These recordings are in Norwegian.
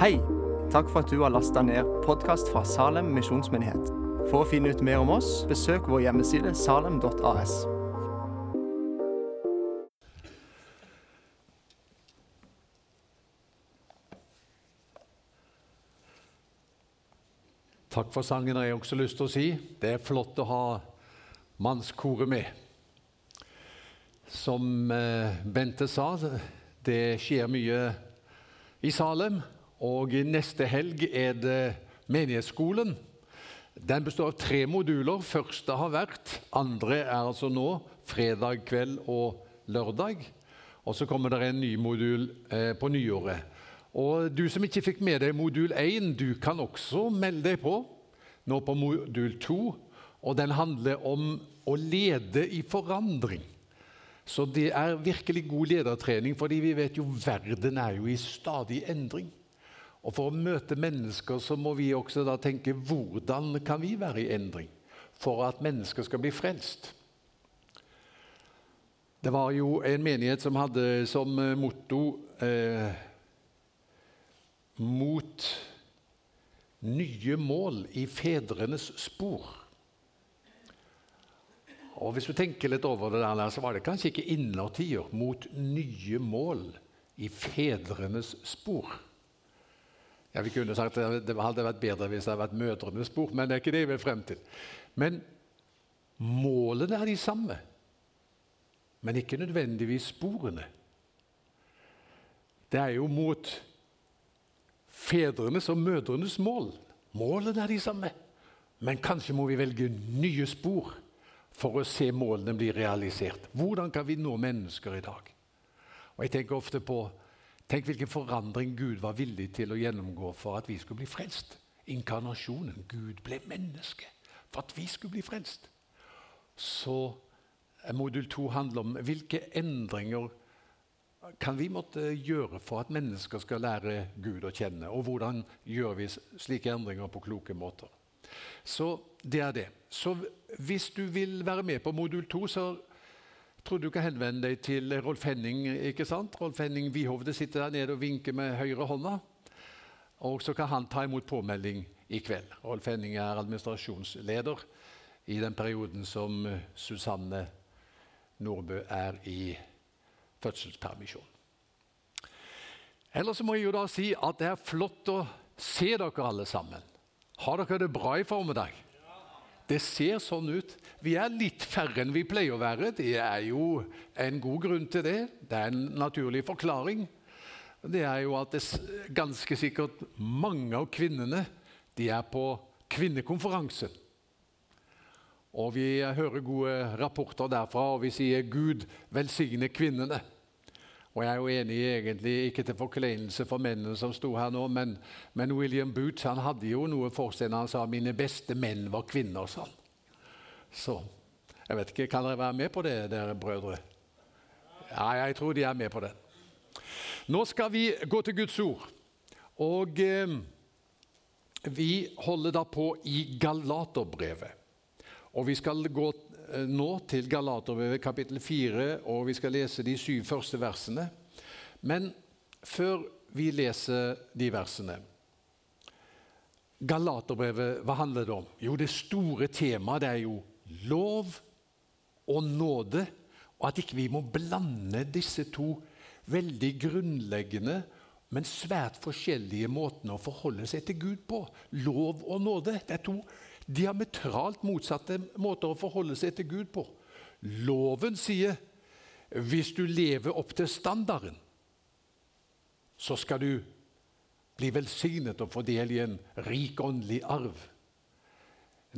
Hei! Takk for at du har lasta ned podkast fra Salem misjonsmyndighet. For å finne ut mer om oss, besøk vår hjemmeside salem.as. Takk for sangen har jeg også lyst til å si. Det er flott å ha mannskoret med. Som eh, Bente sa, det skjer mye i Salem. Og neste helg er det menighetsskolen. Den består av tre moduler. Første har vært, andre er altså nå, fredag kveld og lørdag. Og så kommer det en ny modul eh, på nyåret. Og Du som ikke fikk med deg modul 1, du kan også melde deg på nå på modul 2. Og den handler om å lede i forandring. Så det er virkelig god ledertrening, fordi vi vet jo verden er jo i stadig endring. Og For å møte mennesker så må vi også da tenke hvordan kan vi være i endring for at mennesker skal bli frelst. Det var jo en menighet som hadde som motto eh, mot nye mål i fedrenes spor. Og Hvis du tenker litt over det der, så var det kanskje ikke innertier mot nye mål i fedrenes spor. Ja, Vi kunne sagt at det hadde vært bedre hvis det hadde vært mødrenes spor, men det er ikke det vi er frem til. Men målene er de samme, men ikke nødvendigvis sporene. Det er jo mot fedrenes og mødrenes mål. Målene er de samme, men kanskje må vi velge nye spor for å se målene bli realisert. Hvordan kan vi nå mennesker i dag? Og Jeg tenker ofte på Tenk hvilken forandring Gud var villig til å gjennomgå for at vi skulle bli frelst. Inkarnasjonen. Gud ble menneske for at vi skulle bli frelst. Så modul 2 handler om hvilke endringer kan vi måtte gjøre for at mennesker skal lære Gud å kjenne? Og hvordan gjør vi slike endringer på kloke måter? Så det er det. Så hvis du vil være med på modul 2, så tror du kan henvende deg til Rolf Henning. ikke sant? Rolf Henning Wihovde sitter der nede og vinker med høyre hånda. Og så kan han ta imot påmelding i kveld. Rolf Henning er administrasjonsleder i den perioden som Susanne Nordbø er i fødselspermisjon. Ellers må jeg jo da si at det er flott å se dere alle sammen. Har dere det bra i formiddag? Det ser sånn ut. Vi er litt færre enn vi pleier å være. Det er jo en god grunn til det. Det er en naturlig forklaring. Det er jo at det ganske sikkert mange av kvinnene de er på kvinnekonferanse. Og vi hører gode rapporter derfra, og vi sier 'Gud velsigne kvinnene'. Og Jeg er jo enig egentlig, ikke til forkleinelse for mennene som sto her nå, men, men William Booth han hadde jo noe for seg når han sa 'mine beste menn var kvinner'. sånn. Så jeg vet ikke, Kan dere være med på det, dere brødre? Ja, jeg tror de er med på det. Nå skal vi gå til Guds ord. Og eh, vi holder da på i Galaterbrevet. Og Vi skal gå nå til Galaterbrevet kapittel 4, og vi skal lese de syv første versene. Men før vi leser de versene Galaterbrevet, hva handler det om? Jo, det store temaet det er jo lov og nåde, og at ikke vi må blande disse to veldig grunnleggende, men svært forskjellige måtene å forholde seg til Gud på. Lov og nåde. Det er to diametralt motsatte måter å forholde seg til Gud på. Loven sier hvis du lever opp til standarden, så skal du bli velsignet og få del i en rik åndelig arv.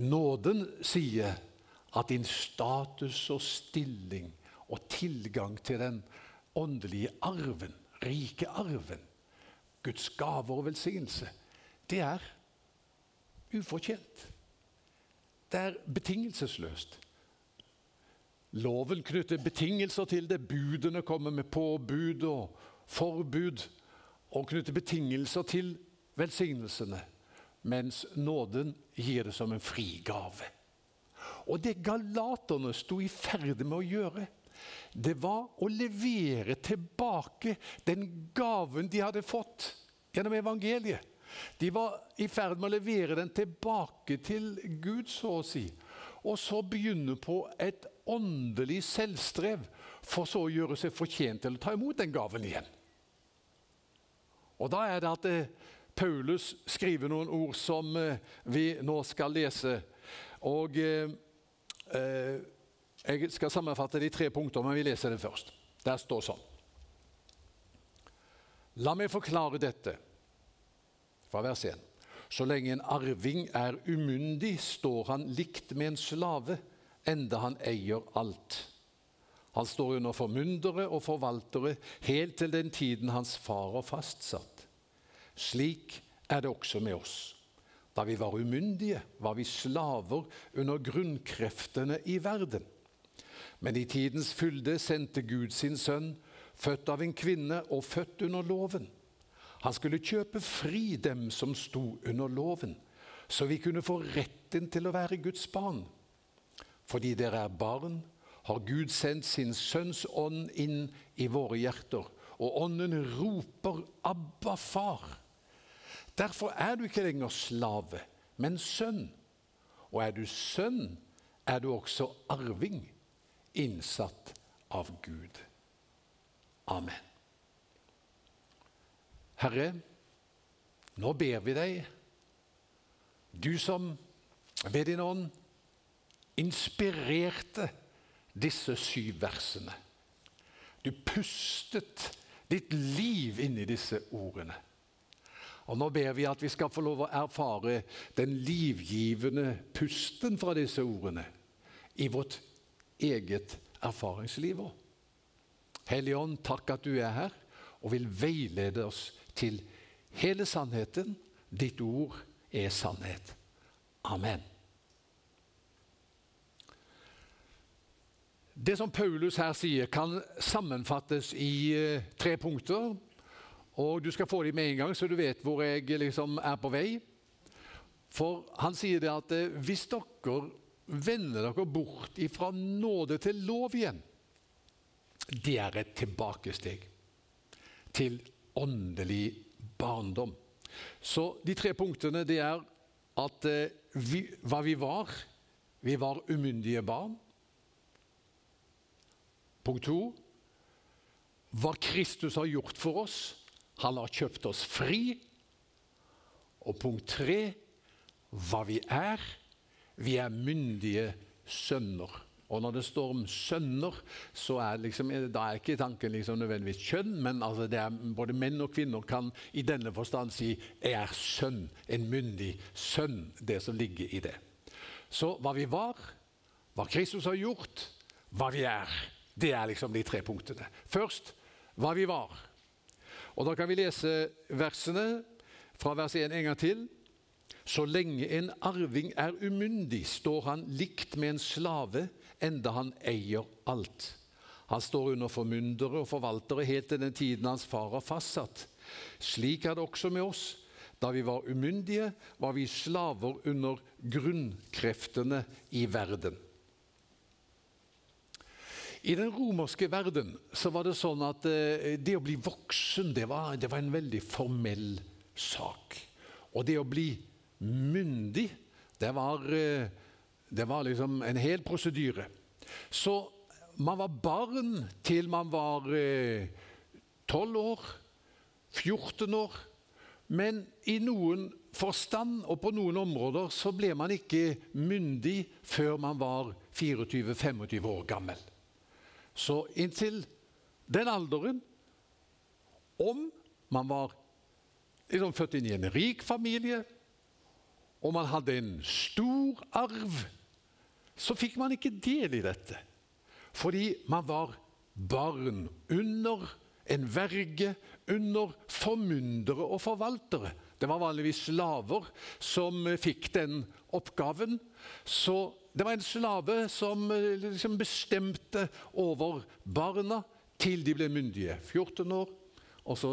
Nåden sier at din status og stilling og tilgang til den åndelige arven, rike arven, Guds gaver og velsignelse, det er ufortjent. Det er betingelsesløst. Loven knytter betingelser til det. Budene kommer med påbud og forbud og knytter betingelser til velsignelsene, mens nåden gir det som en frigave. Og det galaterne sto i ferd med å gjøre, det var å levere tilbake den gaven de hadde fått gjennom evangeliet. De var i ferd med å levere den tilbake til Gud, så å si. Og så begynne på et åndelig selvstrev, for så å gjøre seg fortjent til å ta imot den gaven igjen. Og Da er det at eh, Paulus skriver noen ord som eh, vi nå skal lese. Og eh, eh, Jeg skal sammenfatte de tre punkter, men vi leser det først. Der står sånn. La meg forklare dette fra vers 1. Så lenge en arving er umyndig, står han likt med en slave, enda han eier alt. Han står under formyndere og forvaltere helt til den tiden hans far har fastsatt. Slik er det også med oss. Da vi var umyndige, var vi slaver under grunnkreftene i verden. Men i tidens fylde sendte Gud sin sønn, født av en kvinne og født under loven. Han skulle kjøpe fri dem som sto under loven, så vi kunne få retten til å være Guds barn. Fordi dere er barn, har Gud sendt sin Sønns ånd inn i våre hjerter, og ånden roper 'Abba, far'. Derfor er du ikke lenger slave, men sønn. Og er du sønn, er du også arving, innsatt av Gud. Amen. Herre, nå ber vi deg, du som ved din ånd inspirerte disse syv versene. Du pustet ditt liv inn i disse ordene. Og Nå ber vi at vi skal få lov å erfare den livgivende pusten fra disse ordene i vårt eget erfaringsliv. Hellige Ånd, takk at du er her og vil veilede oss til hele sannheten. Ditt ord er sannhet. Amen. Det som Paulus her sier, kan sammenfattes i eh, tre punkter. Og du skal få dem med en gang, så du vet hvor jeg liksom er på vei. For han sier det at eh, hvis dere vender dere bort fra nåde til lov igjen, det er et tilbakesteg til åndelig barndom. Så de tre punktene det er at eh, vi, hva vi var Vi var umyndige barn. Punkt to hva Kristus har gjort for oss han har kjøpt oss fri. Og punkt tre hva vi er. Vi er myndige sønner. Og når det står om sønner, så er liksom, da er ikke tanken liksom nødvendigvis kjønn, men altså er, både menn og kvinner kan i denne forstand si 'jeg er sønn', en myndig sønn, det som ligger i det. Så hva vi var, hva Kristus har gjort, hva vi er, det er liksom de tre punktene. Først hva vi var. Og Da kan vi lese versene fra vers 1 en gang til. Så lenge en arving er umyndig, står han likt med en slave, enda han eier alt. Han står under formyndere og forvaltere helt til den tiden hans far har fastsatt. Slik er det også med oss. Da vi var umyndige, var vi slaver under grunnkreftene i verden. I den romerske verden så var det sånn at eh, det å bli voksen det var, det var en veldig formell sak. Og det å bli myndig, det var, eh, det var liksom en hel prosedyre. Så man var barn til man var eh, 12 år, 14 år. Men i noen forstand og på noen områder så ble man ikke myndig før man var 24-25 år gammel. Så inntil den alderen, om man var liksom født inn i en rik familie, og man hadde en stor arv, så fikk man ikke del i dette. Fordi man var barn under en verge, under formyndere og forvaltere. Det var vanligvis slaver som fikk den oppgaven. Så det var en slave som eh, liksom bestemte over barna til de ble myndige. 14 år, og så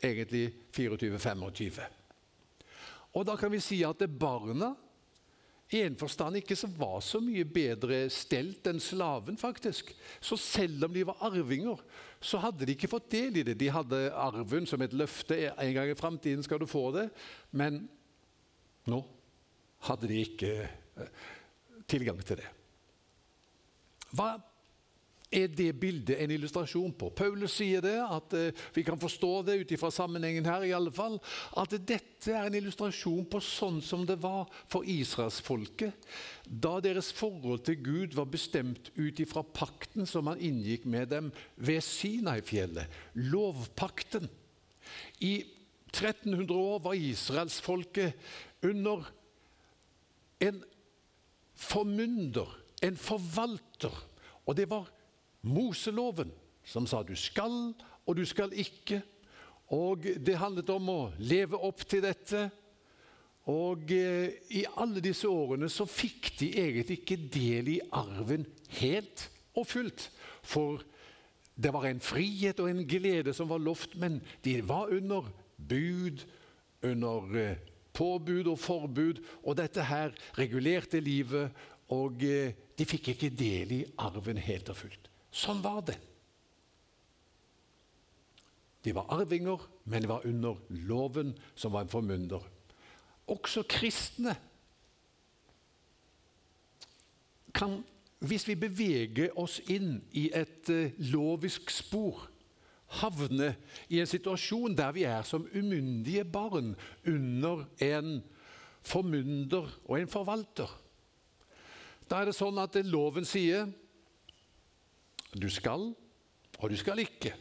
egentlig 24-25. Og da kan vi si at barna i en forstand ikke så var så mye bedre stelt enn slaven, faktisk. Så selv om de var arvinger, så hadde de ikke fått del i det. De hadde arven som et løfte. En gang i framtiden skal du få det. Men nå hadde de ikke eh, tilgang til det. Hva er det bildet en illustrasjon på. Paulus sier det, at uh, vi kan forstå det ut ifra sammenhengen her, i alle fall, at dette er en illustrasjon på sånn som det var for israelsfolket da deres forhold til Gud var bestemt ut ifra pakten som han inngikk med dem ved Sinai-fjellet, lovpakten. I 1300 år var israelsfolket under en formynder, en forvalter. Og det var Moseloven, som sa du skal og du skal ikke. Og det handlet om å leve opp til dette. Og eh, i alle disse årene så fikk de egentlig ikke del i arven helt og fullt. For det var en frihet og en glede som var lovt, men de var under bud, under eh, påbud og forbud. Og dette her regulerte livet, og eh, de fikk ikke del i arven helt og fullt. Sånn var det. De var arvinger, men de var under loven, som var en formynder. Også kristne kan, hvis vi beveger oss inn i et uh, lovisk spor, havne i en situasjon der vi er som umyndige barn under en formynder og en forvalter. Da er det sånn at loven sier du skal, og du skal ikke.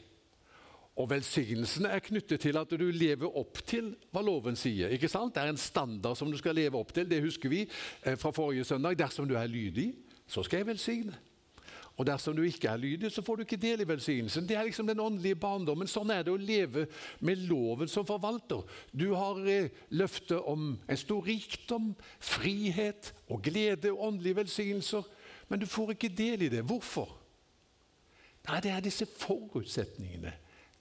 Og velsignelsene er knyttet til at du lever opp til hva loven sier. ikke sant? Det er en standard som du skal leve opp til. Det husker vi eh, fra forrige søndag. Dersom du er lydig, så skal jeg velsigne. Og dersom du ikke er lydig, så får du ikke del i velsignelsen. Det er liksom den åndelige barndommen. Sånn er det å leve med loven som forvalter. Du har løftet løfte om en stor rikdom, frihet og glede og åndelige velsignelser, men du får ikke del i det. Hvorfor? Nei, det er disse forutsetningene.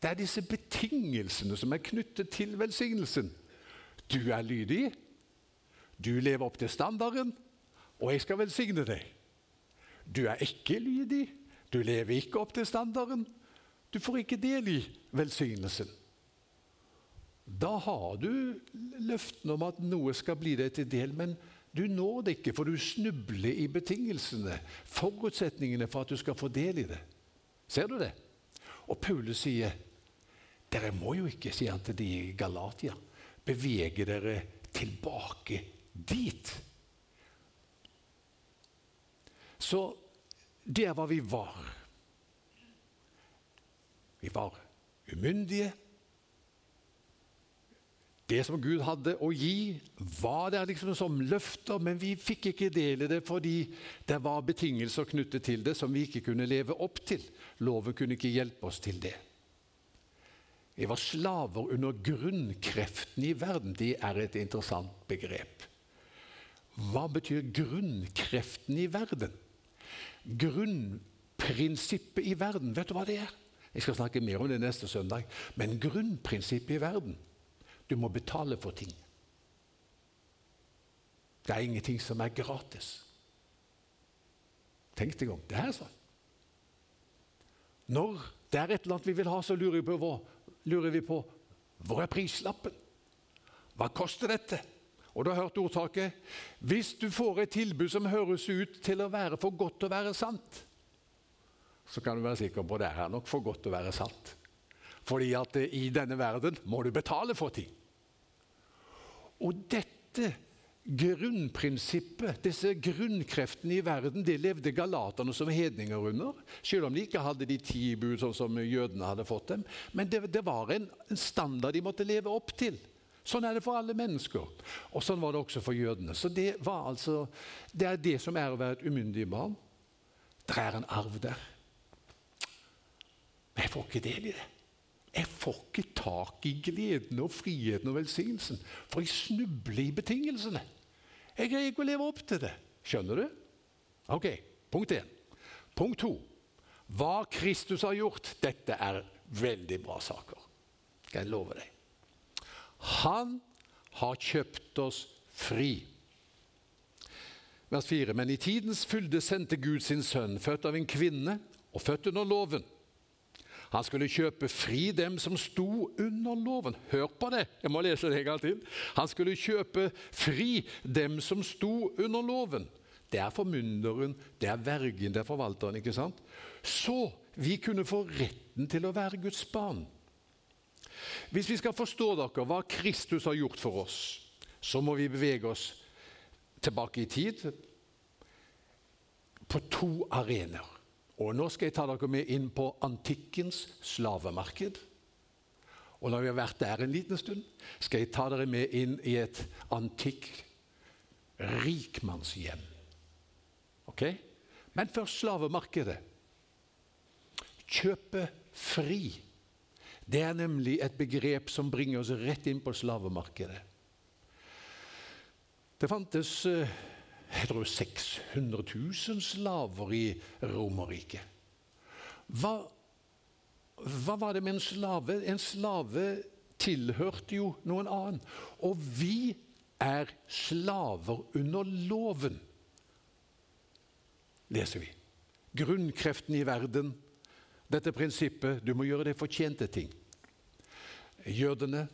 Det er disse betingelsene som er knyttet til velsignelsen. Du er lydig, du lever opp til standarden, og jeg skal velsigne deg. Du er ikke lydig, du lever ikke opp til standarden. Du får ikke del i velsignelsen. Da har du løftene om at noe skal bli deg til del, men du når det ikke, for du snubler i betingelsene, forutsetningene for at du skal få del i det. Ser du det? Og Paulus sier dere må jo ikke, sier han til de i Galatia, bevege dere tilbake dit. Så der var vi var. Vi var umyndige, det som Gud hadde å gi, var der liksom som løfter, men vi fikk ikke del i det fordi det var betingelser knyttet til det som vi ikke kunne leve opp til. Loven kunne ikke hjelpe oss til det. Vi var slaver under grunnkreften i verden. Det er et interessant begrep. Hva betyr grunnkreften i verden? Grunnprinsippet i verden, vet du hva det er? Jeg skal snakke mer om det neste søndag. Men grunnprinsippet i verden du må betale for ting. Det er ingenting som er gratis. Tenk deg om. Det er sånn. Når det er et eller annet vi vil ha, så lurer vi på hvor, lurer vi på, hvor er prislappen? Hva koster dette? Og du har hørt ordtaket Hvis du får et tilbud som høres ut til å være for godt til å være sant, så kan du være sikker på at det er nok for godt til å være sant. Fordi at i denne verden må du betale for ting. Og dette grunnprinsippet, disse grunnkreftene i verden, det levde galaterne som hedninger under. Selv om de ikke hadde de ti bud sånn som jødene hadde fått dem. Men det, det var en, en, standard de måtte leve opp til. Sånn er det for alle mennesker. Og sånn var det også for jødene. Så det, altså, det er det som er å være et umyndig barn. Det er en arv der. Men jeg får ikke del i det. Jeg får ikke tak i gleden og friheten og velsignelsen, for jeg snubler i betingelsene. Jeg greier ikke å leve opp til det. Skjønner du? Ok, Punkt én. Punkt to. Hva Kristus har gjort, dette er veldig bra saker. Skal jeg love deg. Han har kjøpt oss fri. Vers 4. Men i tidens fylde sendte Gud sin sønn, født av en kvinne og født under loven Han skulle kjøpe fri dem som sto under loven. Hør på det! Jeg må lese det en gang til. Han skulle kjøpe fri dem som sto under loven. Det er formynderen, det er vergen, det er forvalteren. ikke sant? Så vi kunne få retten til å være Guds barn. Hvis vi skal forstå dere hva Kristus har gjort for oss, så må vi bevege oss tilbake i tid på to arenaer. Og Nå skal jeg ta dere med inn på antikkens slavemarked. Og når vi har vært der en liten stund, skal jeg ta dere med inn i et antikk rikmannshjem. Ok? Men først slavemarkedet. Kjøpe fri. Det er nemlig et begrep som bringer oss rett inn på slavemarkedet. Det fantes eh, jeg tror 600 000 slaver i Romerriket. Hva, hva var det med en slave? En slave tilhørte jo noen annen. Og vi er slaver under loven, leser vi. Grunnkreften i verden dette prinsippet du må gjøre deg fortjente ting. Jødene,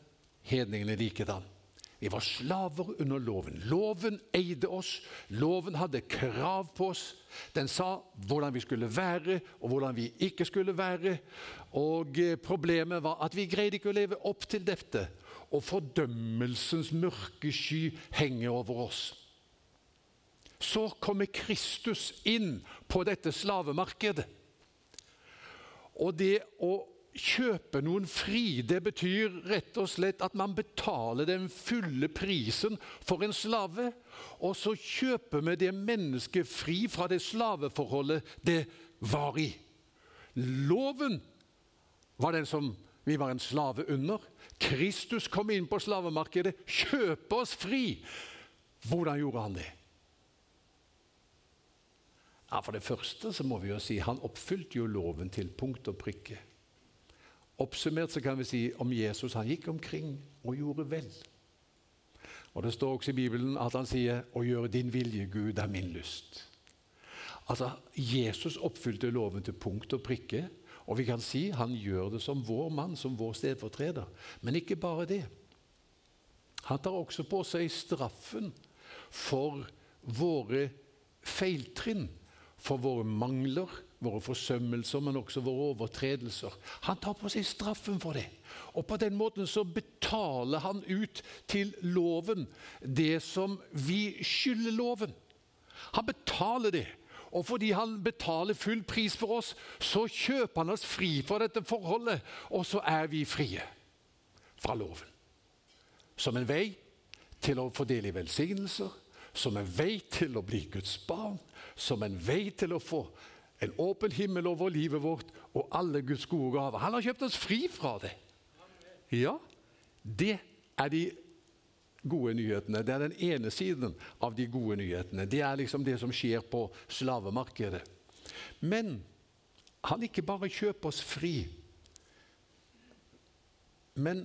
hedningene likedan. Vi var slaver under loven. Loven eide oss. Loven hadde krav på oss. Den sa hvordan vi skulle være, og hvordan vi ikke skulle være. Og eh, Problemet var at vi greide ikke å leve opp til dette. Og fordømmelsens mørke sky henger over oss. Så kommer Kristus inn på dette slavemarkedet. Og det å kjøpe noen fri, det betyr rett og slett at man betaler den fulle prisen for en slave. Og så kjøper vi det mennesket fri fra det slaveforholdet det var i. Loven var den som vi var en slave under. Kristus kom inn på slavemarkedet, kjøpe oss fri. Hvordan gjorde han det? Ja, For det første så må vi jo si han oppfylte jo loven til punkt og prikke. Oppsummert så kan vi si om Jesus han gikk omkring og gjorde vel. Og Det står også i Bibelen at han sier 'Å gjøre din vilje, Gud, er min lyst'. Altså, Jesus oppfylte loven til punkt og prikke. Og vi kan si han gjør det som vår mann, som vår stedfortreder. Men ikke bare det. Han tar også på seg straffen for våre feiltrinn for våre mangler, våre forsømmelser, men også våre overtredelser. Han tar på seg straffen for det. Og på den måten så betaler han ut til loven det som vi skylder loven. Han betaler det. Og fordi han betaler full pris for oss, så kjøper han oss fri fra dette forholdet. Og så er vi frie fra loven. Som en vei til å fordele velsignelser, som en vei til å bli Guds barn, som en vei til å få en åpen himmel over livet vårt og alle Guds gode gaver. Han har kjøpt oss fri fra det. Ja, det er de gode nyhetene. Det er den ene siden av de gode nyhetene. Det er liksom det som skjer på slavemarkedet. Men han ikke bare kjøper oss fri, men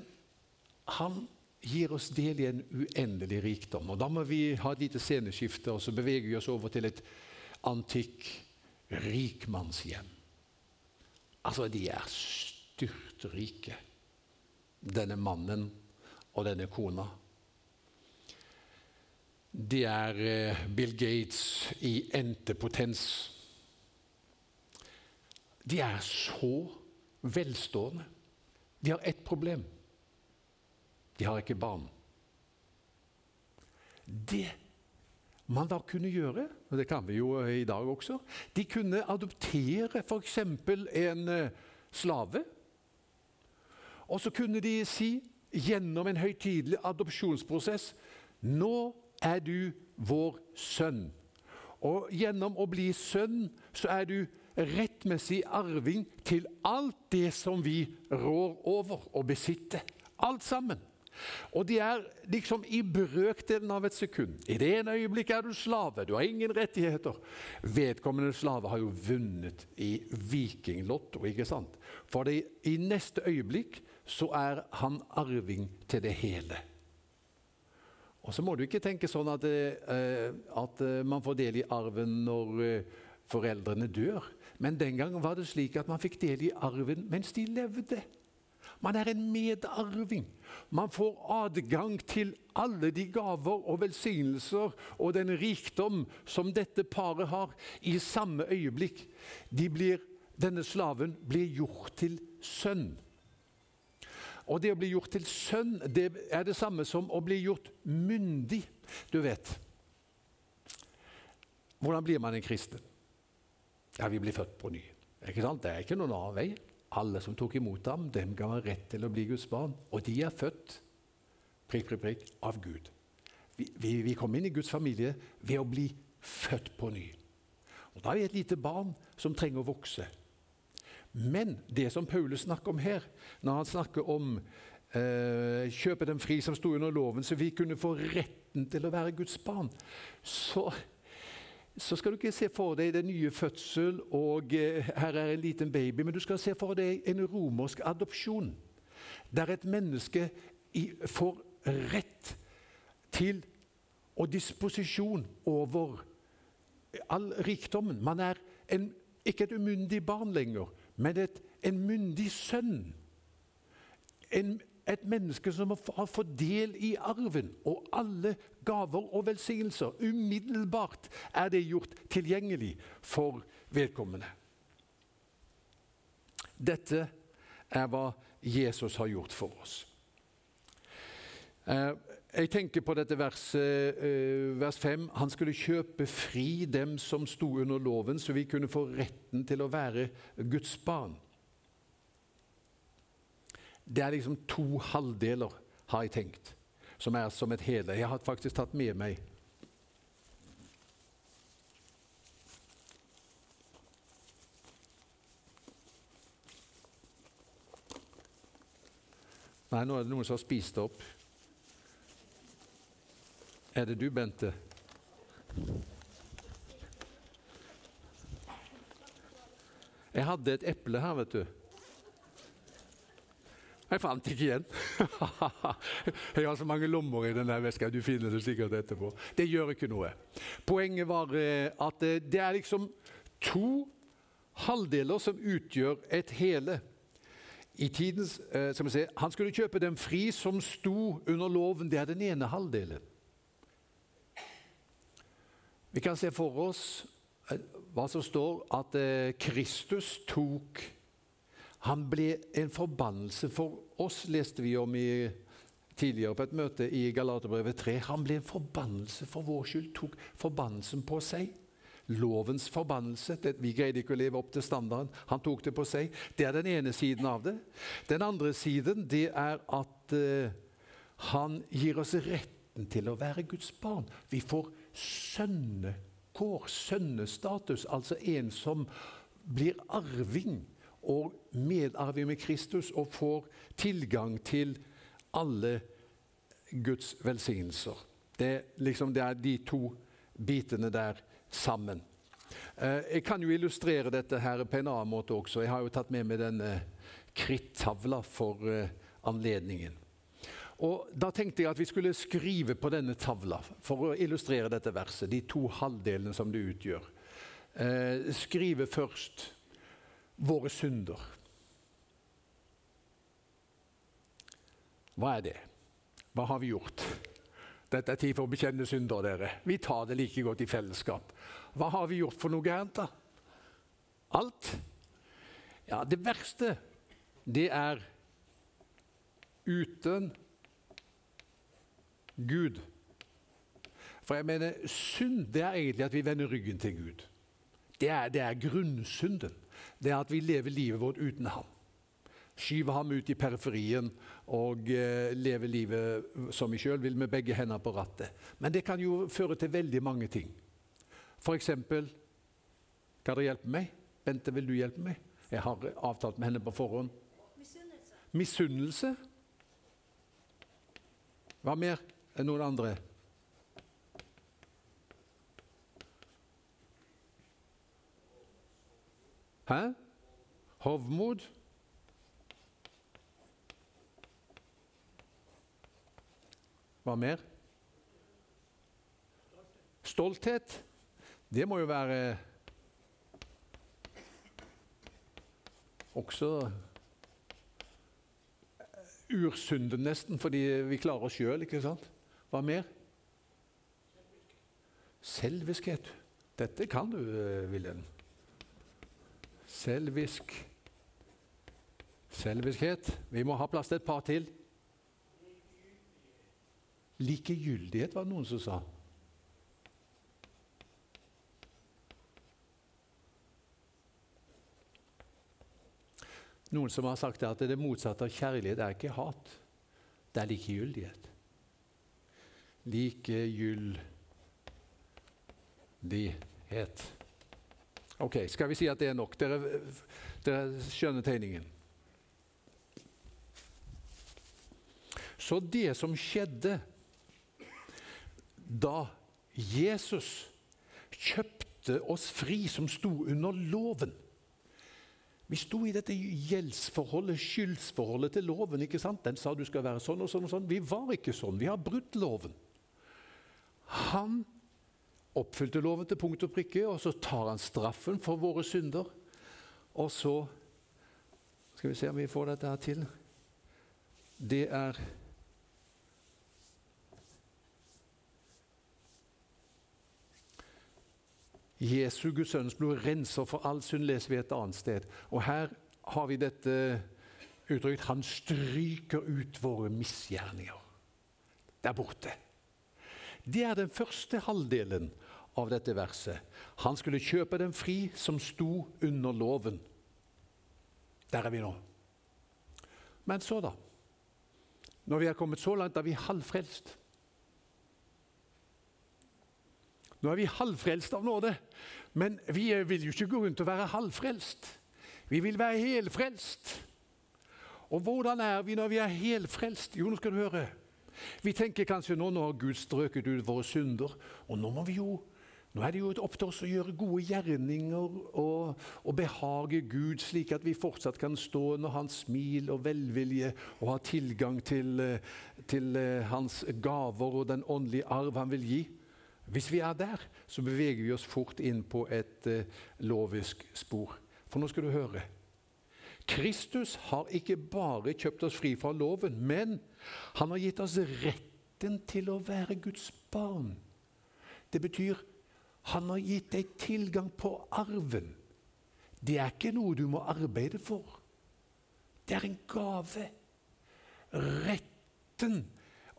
han gir oss del i en uendelig rikdom. Og Da må vi ha et lite sceneskifte, og så beveger vi oss over til et antikk rikmannshjem. Altså, de er styrtrike, denne mannen og denne kona. Det er eh, Bill Gates i endte potens. De er så velstående. De har ett problem. De har ikke barn. Det man da kunne gjøre, og det kan vi jo i dag også De kunne adoptere f.eks. en eh, slave. Og så kunne de si gjennom en høytidelig adopsjonsprosess Nå er du vår sønn. Og gjennom å bli sønn så er du rettmessig arving til alt det som vi rår over og besitter. Alt sammen. Og de er liksom i brøkdelen av et sekund. I det ene øyeblikket er du slave, du har ingen rettigheter. Vedkommende slave har jo vunnet i vikinglotto, ikke sant? For det, i neste øyeblikk så er han arving til det hele. Og så må du ikke tenke sånn at, eh, at eh, man får del i arven når eh, foreldrene dør. Men den gangen var det slik at man fikk del i arven mens de levde. Man er en medarving. Man får adgang til alle de gaver og velsignelser og den rikdom som dette paret har, i samme øyeblikk. De blir, denne slaven blir gjort til sønn. Og det å bli gjort til sønn det er det samme som å bli gjort myndig. Du vet Hvordan blir man en kristen? Ja, Vi blir født på ny. Ikke sant? Det er ikke noen annen vei. Alle som tok imot ham, dem ga han rett til å bli Guds barn. Og de er født prikk, prikk, prikk, av Gud. Vi, vi, vi kom inn i Guds familie ved å bli født på ny. Og Da er vi et lite barn som trenger å vokse. Men det som Paulus snakker om her, når han snakker om eh, kjøpe dem fri som sto under loven, så vi kunne få retten til å være Guds barn, så så skal du ikke se for deg den nye fødsel og eh, her er en liten baby, men du skal se for deg en romersk adopsjon. Der et menneske får rett til og disposisjon over all rikdommen. Man er en, ikke et umyndig barn lenger, men et, en myndig sønn. En, et menneske som har fått del i arven og alle gaver og velsignelser. Umiddelbart er det gjort tilgjengelig for vedkommende. Dette er hva Jesus har gjort for oss. Eh, jeg tenker på dette verset, eh, vers 5. Han skulle kjøpe fri dem som sto under loven, så vi kunne få retten til å være Guds barn. Det er liksom to halvdeler, har jeg tenkt, som er som et hele. Jeg har faktisk tatt med meg Nei, nå er det noen som har spist det opp. Er det du, Bente? Jeg hadde et eple her, vet du. Jeg fant ikke igjen. jeg har så mange lommer i denne veska. Du finner det sikkert etterpå. Det gjør ikke noe. Poenget var eh, at eh, det er liksom to halvdeler som utgjør et hele. I tidens, skal vi se, Han skulle kjøpe dem fri som sto under loven. Det er den ene halvdelen. Vi kan se for oss hva som står at Kristus tok han ble en forbannelse for oss, leste vi om i, tidligere på et møte i Galaterbrevet 3. Han ble en forbannelse for vår skyld, tok forbannelsen på seg. Lovens forbannelse. Vi greide ikke å leve opp til standarden. Han tok det på seg. Det er den ene siden av det. Den andre siden det er at uh, han gir oss retten til å være Guds barn. Vi får sønnekår, sønnestatus, altså en som blir arving og medarver med Kristus og får tilgang til alle Guds velsignelser. Det, liksom, det er de to bitene der sammen. Eh, jeg kan jo illustrere dette her på en annen måte også. Jeg har jo tatt med meg denne krittavla for eh, anledningen. Og Da tenkte jeg at vi skulle skrive på denne tavla for å illustrere dette verset, de to halvdelene som det utgjør. Eh, skrive først våre synder. Hva er det? Hva har vi gjort? Dette er tid for å bekjenne synder, dere. Vi tar det like godt i fellesskap. Hva har vi gjort for noe gærent, da? Alt? Ja, det verste, det er uten Gud. For jeg mener, synd det er egentlig at vi vender ryggen til Gud. Det er, det er grunnsynden det er at vi lever livet vårt uten ham. Skyver ham ut i periferien og eh, lever livet som vi sjøl vil, med begge hender på rattet. Men det kan jo føre til veldig mange ting. F.eks. Kan dere hjelpe meg? Bente, vil du hjelpe meg? Jeg har avtalt med henne på forhånd. Misunnelse. Misunnelse? Hva mer enn noen andre? Hæ? Hovmod? Hva mer? Stolthet. Det må jo være Også ursunden nesten, fordi vi klarer oss sjøl, ikke sant? Hva mer? Selviskhet. Dette kan du, Wilhelm. Selvisk. Selviskhet. Vi må ha plass til et par til. Likegyldighet var det noen som sa. Noen som har sagt at det motsatte av kjærlighet er ikke hat, det er likegyldighet. Likegyldighet. Ok, skal vi si at det er nok? Dere, dere skjønner tegningen? Så det som skjedde da Jesus kjøpte oss fri som sto under loven vi sto i dette gjeldsforholdet, skyldsforholdet til loven. ikke sant? Den sa du skal være sånn og sånn. og sånn. Vi var ikke sånn. Vi har brutt loven. Han oppfylte loven til punkt og prikke, og så tar han straffen for våre synder. Og så Skal vi se om vi får dette her til. Det er Jesu Guds sønns blod renser for all synd, leser vi et annet sted. Og Her har vi dette uttrykket Han stryker ut våre misgjerninger. Der borte. Det er den første halvdelen av dette verset. Han skulle kjøpe den fri som sto under loven. Der er vi nå. Men så, da? Når vi er kommet så langt, er vi halvfrelst. Nå er vi halvfrelst av nåde, men vi vil jo ikke gå rundt og være halvfrelst. Vi vil være helfrelst. Og hvordan er vi når vi er helfrelst? Jo, nå skal du høre. Vi tenker kanskje nå, nå har Gud strøket ut våre synder, og nå må vi jo nå er det jo opp til oss å gjøre gode gjerninger og, og, behage Gud, slik at vi fortsatt kan stå under Hans smil og velvilje og ha tilgang til, til eh, Hans gaver og den åndelige arv Han vil gi. Hvis vi er der, så beveger vi oss fort inn på et uh, lovisk spor. For nå skal du høre. Kristus har ikke bare kjøpt oss fri fra loven, men han har gitt oss retten til å være Guds barn. Det betyr han har gitt deg tilgang på arven. Det er ikke noe du må arbeide for. Det er en gave. Retten,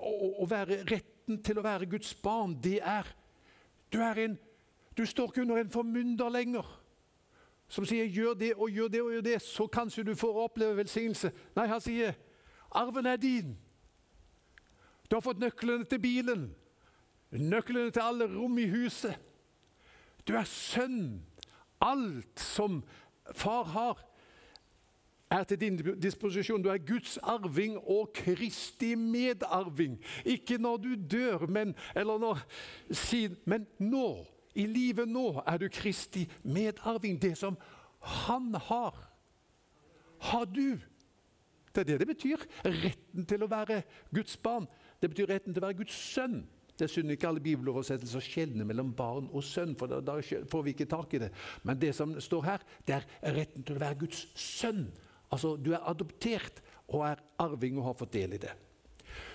å, være, retten til å være Guds barn, det er du, en, du står ikke under en formynder lenger som sier 'gjør det og gjør det og gjør det', så kanskje du får oppleve velsignelse. Nei, han sier 'arven er din'. Du har fått nøklene til bilen, nøklene til alle rom i huset. Du er sønn. Alt som far har, er til din disposisjon. Du er Guds arving og Kristi medarving. Ikke når du dør, men, eller når, men nå. I livet nå er du Kristi medarving. Det som han har, har du. Det er det det betyr. Retten til å være Guds barn. Det betyr retten til å være Guds sønn. Det er synd ikke alle bibeloversettelser skjelner skjelne mellom barn og sønn, for da, da, får vi ikke tak i det. Men det som står her, det er retten til å være Guds sønn. Altså, du er adoptert og er arving og har fått del i det.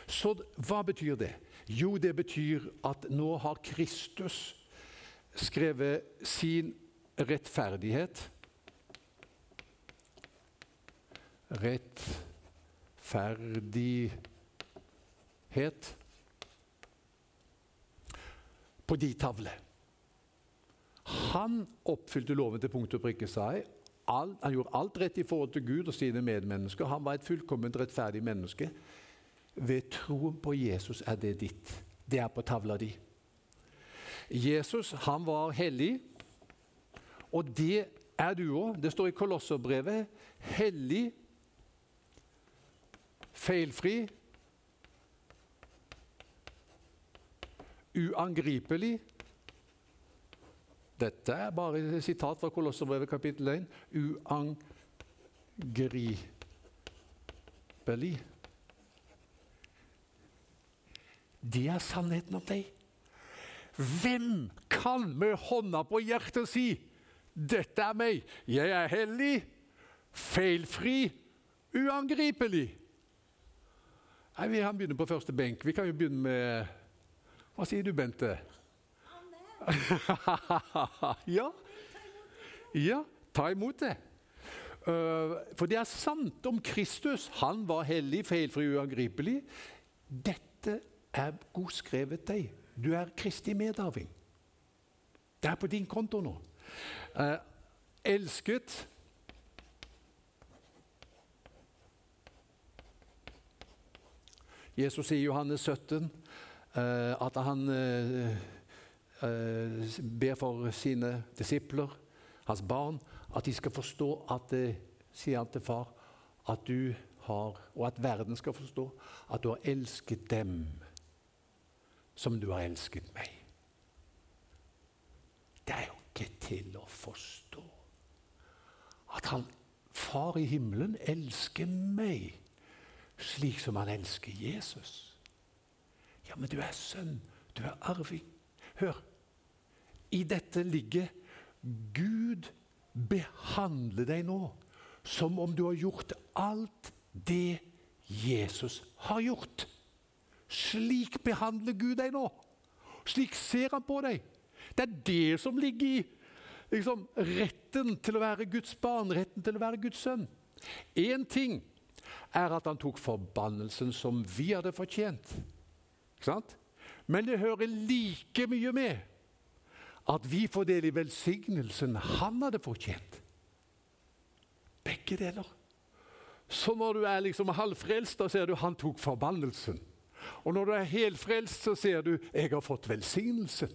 Så hva betyr det? Jo, det betyr at nå har Kristus skrevet sin rettferdighet Rettferdighet på de tavle. Han oppfylte loven til punkt og prikke, sa jeg, alt, han gjorde alt rett i forhold til Gud og sine medmennesker. Han var et fullkomment rettferdig menneske. Ved troen på Jesus er det ditt. Det er på tavla di. Jesus han var hellig, og det er du òg. Det står i Kolosserbrevet. Hellig, feilfri, uangripelig dette er bare et sitat fra Kolosserbrevet kapittel 1. Uangripelig. Det er sannheten om deg. Hvem kan med hånda på hjertet si 'Dette er meg. Jeg er hellig, feilfri, uangripelig. Nei, Vi kan begynne på første benk. Vi kan jo begynne med Hva sier du, Bente? ja. ja, ta imot det. Uh, for det er sant om Kristus. Han var hellig, feilfri, uangripelig. Dette er godskrevet deg. Du er Kristi medarving. Det er på din konto nå. Eh, elsket Jesus sier i Johannes 17 eh, at han eh, uh, ber for sine disipler, hans barn, at de skal forstå at sier han til far, at du har, og at verden skal forstå, at du har elsket dem som du har elsket meg. Det er jo ikke til å forstå at han, far i himmelen, elsker meg slik som han elsker Jesus. Ja, men du er sønn, du er arving. Hør, i dette ligger Gud behandler deg nå som om du har gjort alt det Jesus har gjort. Slik behandler Gud deg nå. Slik ser han på deg. Det er det som ligger i liksom, retten til å være Guds barn, retten til å være Guds sønn. Én ting er at han tok forbannelsen som vi hadde fortjent. Men det hører like mye med at vi får del i velsignelsen han hadde fortjent. Begge deler. Så når du er liksom halvfrelst, da ser du han tok forbannelsen. Og når du er helfrelst, så ser du jeg har fått velsignelse'.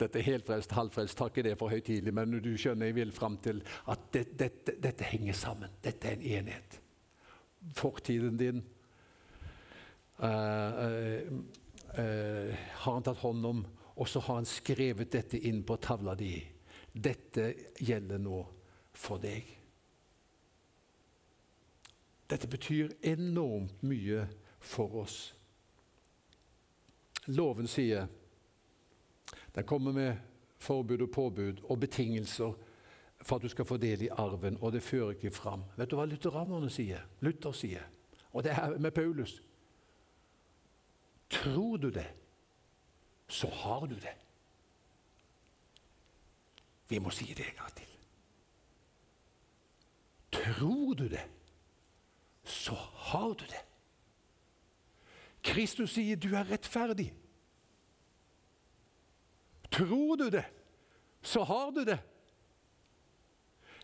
Dette er helt frelst, halvfrelst, tar ikke det for høytidelig, men du skjønner jeg vil fram til at dette, dette, dette henger sammen. Dette er en enhet. Fortiden din uh, uh, uh, har han tatt hånd om, og så har han skrevet dette inn på tavla di. Dette gjelder nå for deg. Dette betyr enormt mye for oss. Loven sier den kommer med forbud og påbud og betingelser for at du skal få del i arven, og det fører ikke fram. Vet du hva lutheranerne sier? Luther sier, og det er med Paulus. Tror du det, så har du det. Vi må si det en gang til. Tror du det, så har du det. Kristus sier du er rettferdig. Tror du det, så har du det.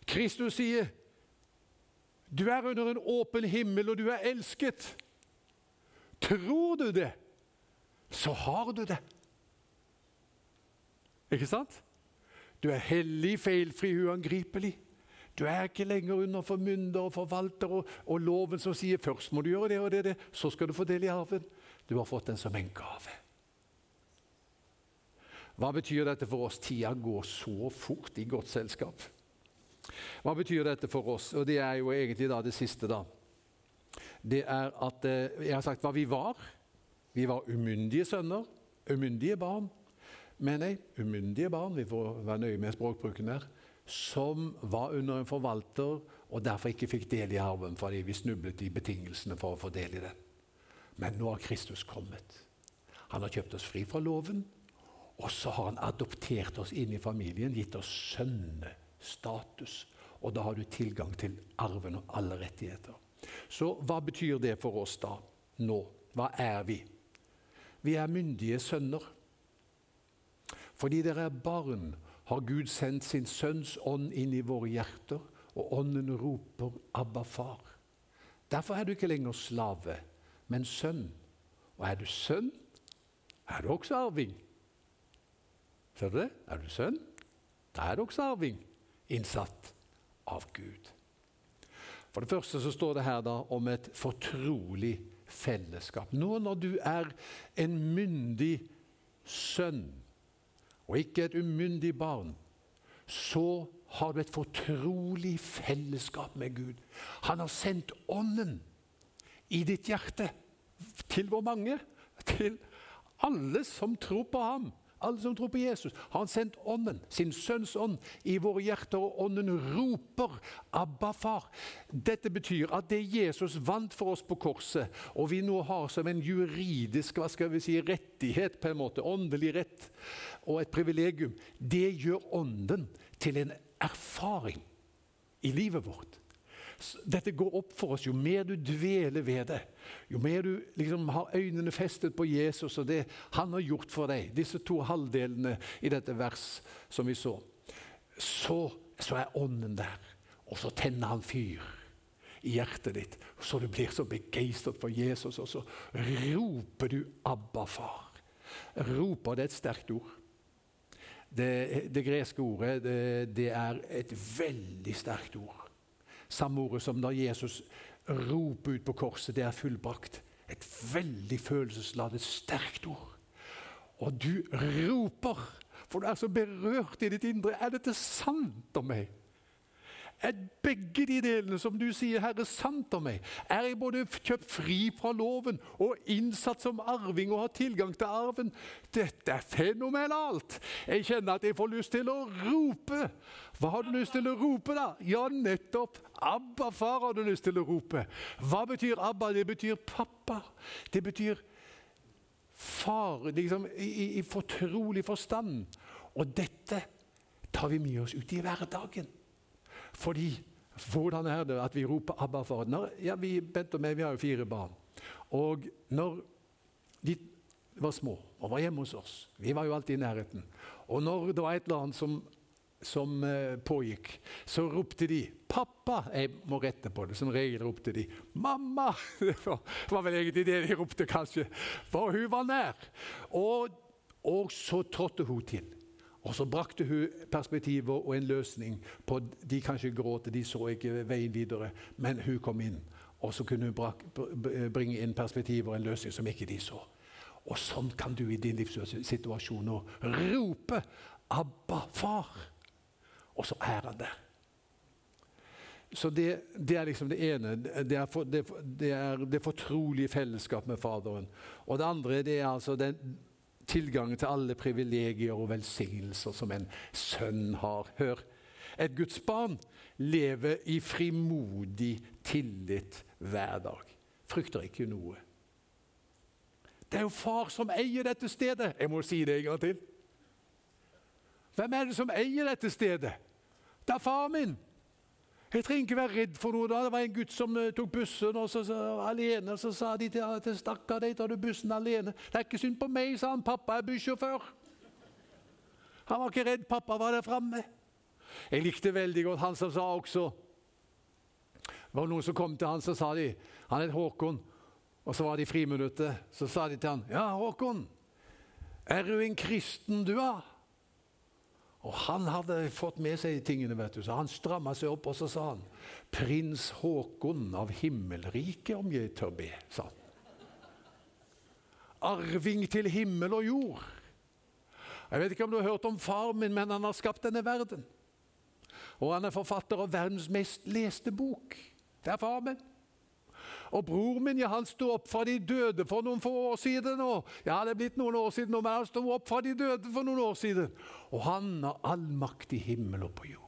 Kristus sier, 'Du er under en åpen himmel, og du er elsket'. Tror du det, så har du det. Ikke sant? Du er hellig, feilfri, uangripelig. Du er ikke lenger under formynder og forvalter og, og, loven som sier først må du gjøre det og det, det, så skal du få del i arven. Du har fått den som en gave. Hva betyr dette for oss? Tida går så fort i godt selskap. Hva betyr dette for oss? Og Det er jo egentlig da det siste. da. Det er at eh, Jeg har sagt hva vi var. Vi var umyndige sønner, umyndige barn. Men nei, umyndige barn, vi får være nøye med språkbruken her, som var under en forvalter og derfor ikke fikk del i arven fordi vi snublet i betingelsene for å få del i den. Men nå har Kristus kommet. Han har kjøpt oss fri fra loven. Og så har han adoptert oss inn i familien, gitt oss sønnestatus. Og da har du tilgang til arven og alle rettigheter. Så hva betyr det for oss da, nå? Hva er vi? Vi er myndige sønner. Fordi dere er barn, har Gud sendt sin sønns ånd inn i våre hjerter, og ånden roper 'Abba, far'. Derfor er du ikke lenger slave, men sønn. Og er du sønn, er du også arving. Ser du det? Er du sønn? Da er du også arving, innsatt av Gud. For det første så står det her da om et fortrolig fellesskap. Nå når du er en myndig sønn og ikke et umyndig barn, så har du et fortrolig fellesskap med Gud. Han har sendt Ånden i ditt hjerte. Til hvor mange? Til alle som tror på ham Alle som tror på Jesus, har han sendt Ånden, sin Sønns ånd, i våre hjerter, og Ånden roper 'Abba, far'. Dette betyr at det Jesus vant for oss på korset, og vi nå har som en juridisk hva skal vi si, rettighet, på en måte, åndelig rett og et privilegium, det gjør Ånden til en erfaring i livet vårt. Dette går opp for oss jo mer du dveler ved det. Jo mer du liksom har øynene festet på Jesus og det han har gjort for deg, disse to halvdelene i dette vers som vi så, så, så er ånden der. Og så tenner han fyr i hjertet ditt, så du blir så begeistret for Jesus, og så roper du 'Abba, far'. Roper det er et sterkt ord. Det, det greske ordet det, det er et veldig sterkt ord. Samme ordet som når Jesus roper ut på korset. Det er fullbrakt. Et veldig følelsesladet, sterkt ord. Og du roper, for du er så berørt i ditt indre. Er dette sant om meg? Er begge de delene som du sier, Herre, sant om meg? Er jeg både kjøpt fri fra loven og innsatt som arving og har tilgang til arven? Dette er fenomenalt! Jeg kjenner at jeg får lyst til å rope. Hva har du lyst til å rope, da? Ja, nettopp. Abba, far, har du lyst til å rope. Hva betyr Abba? Det betyr pappa. Det betyr far, liksom i, i fortrolig forstand. Og dette tar vi med oss ut i hverdagen. Fordi hvordan er det at vi roper 'Abba, far'? Når, ja, vi, Bent og meg vi har jo fire barn. Og når de var små og var hjemme hos oss Vi var jo alltid i nærheten. Og når det var et eller annet som, som eh, pågikk, så ropte de 'Pappa!' Jeg må rette på det. Som regel ropte de 'Mamma!' Det var, var vel egentlig det de ropte, kanskje. For hun var nær. Og, og så trådte hun til. Og så brakte hun perspektiver og en løsning på De kanskje gråt, de så ikke veien videre, men hun kom inn. Og så kunne hun bringe inn perspektiver og en løsning som ikke de så. Og sånn kan du i din livssituasjon nå rope 'Abba, far', og så er han der. Så det, det, er liksom det ene. Det er, for, det, det er det fortrolige fellesskap med Faderen. Og det andre det er altså den tilgangen til alle privilegier og velsignelser som en sønn har. Hør, et Guds barn lever i frimodig tillit hver dag. Frykter ikke noe. Det er jo far som eier dette stedet. Jeg må si det en gang til. Hvem er det som eier dette stedet? Det er far min. Jeg trenger ikke være redd for noe. da. Det var en gutt som uh, tok bussen og så, så, alene. Så sa de til, til stakkar tar du bussen alene? Det er ikke synd på meg, sa han. Pappa er bussjåfør. Han var ikke redd. Pappa var der framme. Jeg likte veldig godt han som sa også Det var noen som kom til han, så sa de Han het Håkon. Og så var det i friminuttet. Så sa de til han, 'Ja, Håkon, er du en kristen, du, da?' Og Han hadde fått med seg tingene, vet du, så han stramma seg opp og så sa han, 'Prins Håkon av himmelriket, om jeg tør be', sa han. Arving til himmel og jord. Jeg vet ikke om du har hørt om far min, men han har skapt denne verden. Og han er forfatter av verdens mest leste bok. Det er far min. Og bror min ja, han sto opp fra de døde for noen få år siden. Og, ja, det er blitt noen år siden, men han sto opp fra de døde for noen år siden. Og han har all makt i himmel og på jord.